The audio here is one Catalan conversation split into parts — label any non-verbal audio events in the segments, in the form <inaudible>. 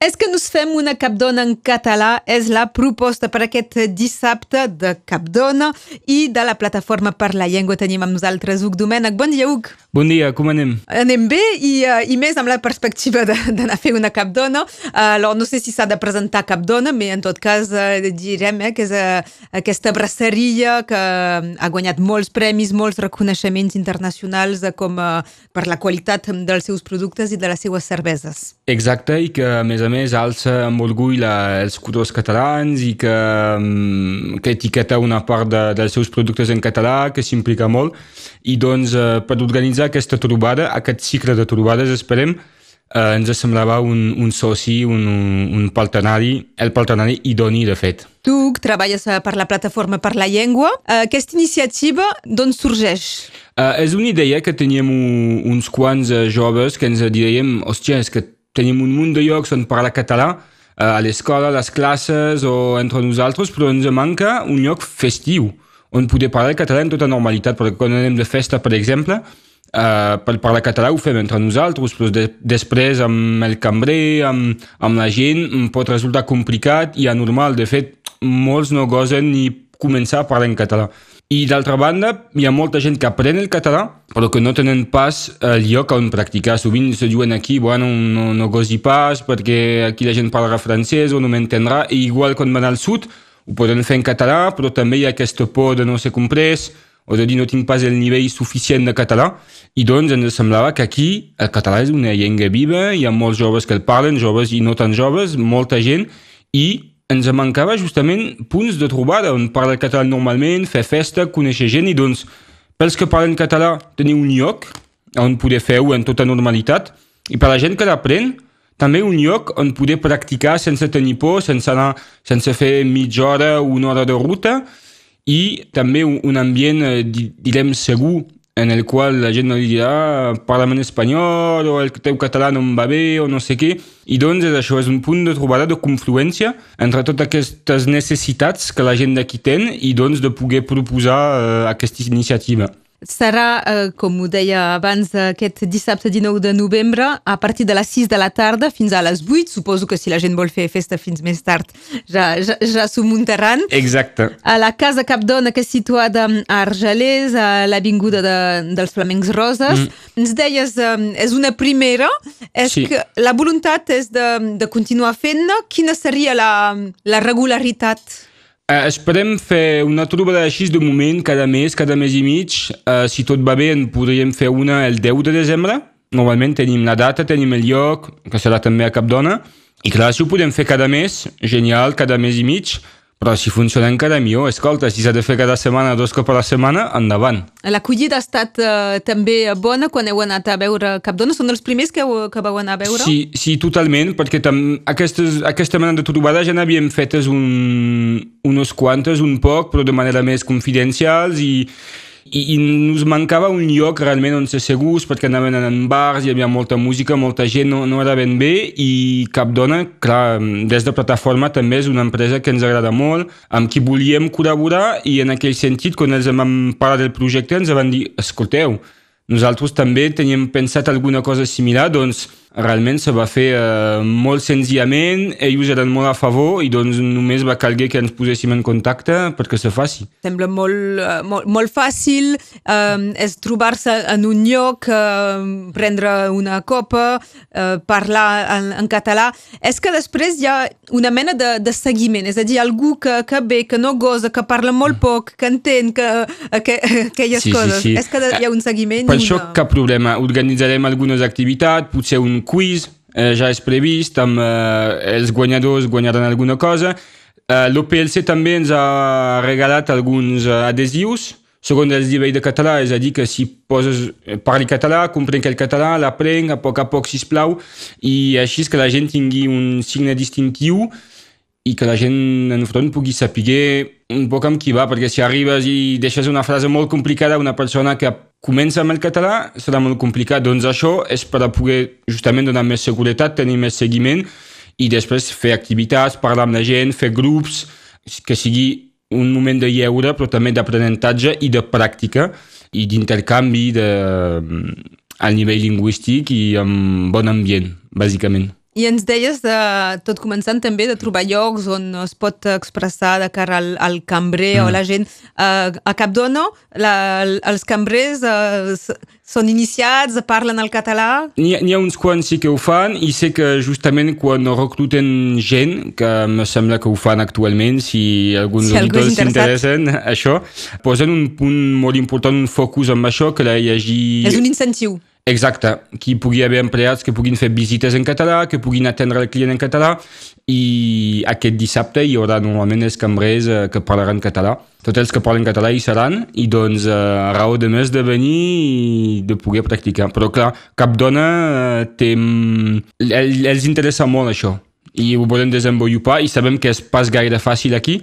És que nos fem una capdona en català és la proposta per aquest dissabte de Capdona i de la plataforma per la llengua tenim amb nosaltres Huc Domènech. Bon dia, Huc. Bon dia, com anem? Anem bé i, uh, i més amb la perspectiva d'anar a fer una capdona. Uh, alors, no sé si s'ha de presentar capdona, però en tot cas uh, direm eh, que és uh, aquesta braceria que ha guanyat molts premis, molts reconeixements internacionals uh, com uh, per la qualitat dels seus productes i de les seues cerveses. Exacte, i que a més a més alça amb orgull la, els colors catalans i que, um, que etiqueta una part de, dels seus productes en català, que s'implica molt. I doncs, uh, per organitzar aquesta trobada, aquest cicle de trobades, esperem, eh, ens semblava un, un soci, un, un partenari, el partenari idoni, de fet. Tu treballes per la plataforma per la llengua. Eh, aquesta iniciativa d'on sorgeix? Uh, és una idea que teníem un, uns quants uh, joves que ens dèiem, hòstia, és que tenim un munt de llocs on parlar català, uh, a l'escola, a les classes o entre nosaltres, però ens manca un lloc festiu on poder parlar català en tota normalitat, perquè quan anem de festa, per exemple, Uh, per parlar català ho fem entre nosaltres, però de, després amb el cambrer, amb, amb la gent, pot resultar complicat i anormal. De fet, molts no gosen ni començar a parlar en català. I d'altra banda, hi ha molta gent que aprèn el català, però que no tenen pas el lloc on practicar. Sovint se diuen aquí, bueno, no, no gosi pas, perquè aquí la gent parla francès o no m'entendrà. I igual quan van al sud, ho poden fer en català, però també hi ha aquesta por de no ser comprès, o de dir no tinc pas el nivell suficient de català, i doncs ens semblava que aquí el català és una llengua viva, hi ha molts joves que el parlen, joves i no tan joves, molta gent, i ens mancava justament punts de trobada on parla el català normalment, fer festa, conèixer gent, i doncs pels que parlen català tenir un lloc on poder fer-ho en tota normalitat, i per la gent que l'aprèn, també un lloc on poder practicar sense tenir por, sense anar, sense fer mitja hora o una hora de ruta, i també un ambient, eh, direm, segur, en el qual la gent no dirà parla'm en espanyol o el teu català no em va bé o no sé què. I doncs és això, és un punt de trobada de confluència entre totes aquestes necessitats que la gent d'aquí ten i doncs de poder proposar uh, aquesta iniciativa serà, eh, com ho deia abans, aquest dissabte 19 de novembre, a partir de les 6 de la tarda fins a les 8. Suposo que si la gent vol fer festa fins més tard ja, ja, ja s'ho muntaran. Exacte. A la Casa Capdona, que és situada a Argelers, a l'Avinguda de, dels Flamencs Roses. Mm. Ens deies, eh, és una primera, és sí. que la voluntat és de, de continuar fent-ne. Quina seria la, la regularitat? Uh, esperem fer una trobada així de moment cada mes, cada mes i mig. Uh, si tot va bé en podríem fer una el 10 de desembre. Normalment tenim la data, tenim el lloc, que serà també a Capdona. I clar, si ho podem fer cada mes, genial, cada mes i mig. Però si funciona encara millor, escolta, si s'ha de fer cada setmana, dos cops a la setmana, endavant. L'acollida ha estat uh, també bona quan heu anat a veure Capdona? Són els primers que, heu, que vau anar a veure? Sí, sí totalment, perquè tam, aquestes, aquesta mena de trobada ja n'havíem fetes un, unes quantes, un poc, però de manera més confidencials i i, i ens mancava un lloc realment on ser segurs perquè anaven en bars, hi havia molta música, molta gent, no, no era ben bé. I cap dona, clar, des de plataforma també és una empresa que ens agrada molt, amb qui volíem col·laborar i en aquell sentit, quan els vam parlar del projecte ens van dir, escolteu, nosaltres també teníem pensat alguna cosa similar, doncs realment se va fer eh, molt senzillament, ells eren molt a favor i doncs només va calguer que ens poséssim en contacte perquè se faci. Sembla molt, uh, molt, molt fàcil, uh, és trobar-se en un lloc, uh, prendre una copa, uh, parlar en, en català. És que després hi ha una mena de, de seguiment, és a dir, algú que, que ve, que no gosa, que parla molt mm. poc, que entén que, que, <laughs> aquelles sí, coses. Sí, sí. És que hi ha un seguiment. Per això cap problema, organitzarem algunes activitats, potser un quiz eh, ja és previst, amb eh, els guanyadors guanyaran alguna cosa. Eh, L'OPLC també ens ha regalat alguns eh, adhesius. Segons el nivell de català, és a dir, que si poses, eh, parli català, comprenc el català, l'aprenc a poc a poc, sisplau, i així que la gent tingui un signe distintiu i que la gent en front pugui saber un poc amb qui va, perquè si arribes i deixes una frase molt complicada a una persona que comença amb el català, serà molt complicat. Doncs això és per a poder justament donar més seguretat, tenir més seguiment i després fer activitats, parlar amb la gent, fer grups, que sigui un moment de lleure, però també d'aprenentatge i de pràctica i d'intercanvi de, al nivell lingüístic i amb bon ambient, bàsicament. I ens deies, de, tot començant també, de trobar llocs on es pot expressar de cara al, al cambrer mm. o la gent. Uh, a Capdono, la, els cambrers uh, són iniciats, parlen el català? N'hi ha, ha uns quants sí que ho fan i sé que justament quan recluten gent, que me sembla que ho fan actualment, si alguns si auditors s'interessen, <laughs> això, posen un punt molt important, un focus amb això, que la hi hagi... És un incentiu. Exacte, que hi pugui haver empleats que puguin fer visites en català, que puguin atendre el client en català i aquest dissabte hi haurà normalment els cambrers eh, que parlaran català. Tots els que parlen català hi seran i doncs eh, raó de més de venir i de poder practicar. Però clar, cap dona eh, té... Els interessa molt això i ho volen desenvolupar i sabem que és pas gaire fàcil aquí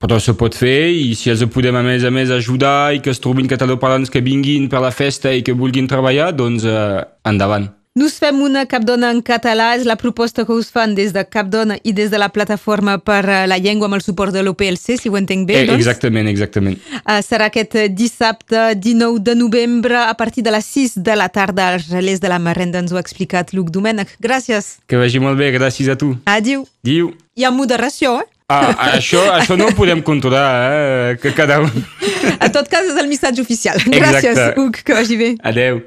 però se pot fer i si els podem a més a més ajudar i que es trobin catalanoparlants que vinguin per la festa i que vulguin treballar, doncs eh, endavant. Nos fem una Capdona en català, és la proposta que us fan des de Capdona i des de la plataforma per eh, la llengua amb el suport de l'OPLC, si ho entenc bé, eh, doncs? Exactament, exactament. Uh, serà aquest dissabte 19 de novembre a partir de les 6 de la tarda als relés de la Marrenda, ens ho ha explicat Luc Domènech. Gràcies. Que vagi molt bé, gràcies a tu. Adiu. Adiu. Hi ha moderació, eh? Ah, això, això no ho podem controlar, eh? que cada un... En tot cas, és el missatge oficial. Gràcies, Exacte. Huc, que vagi bé. Adeu.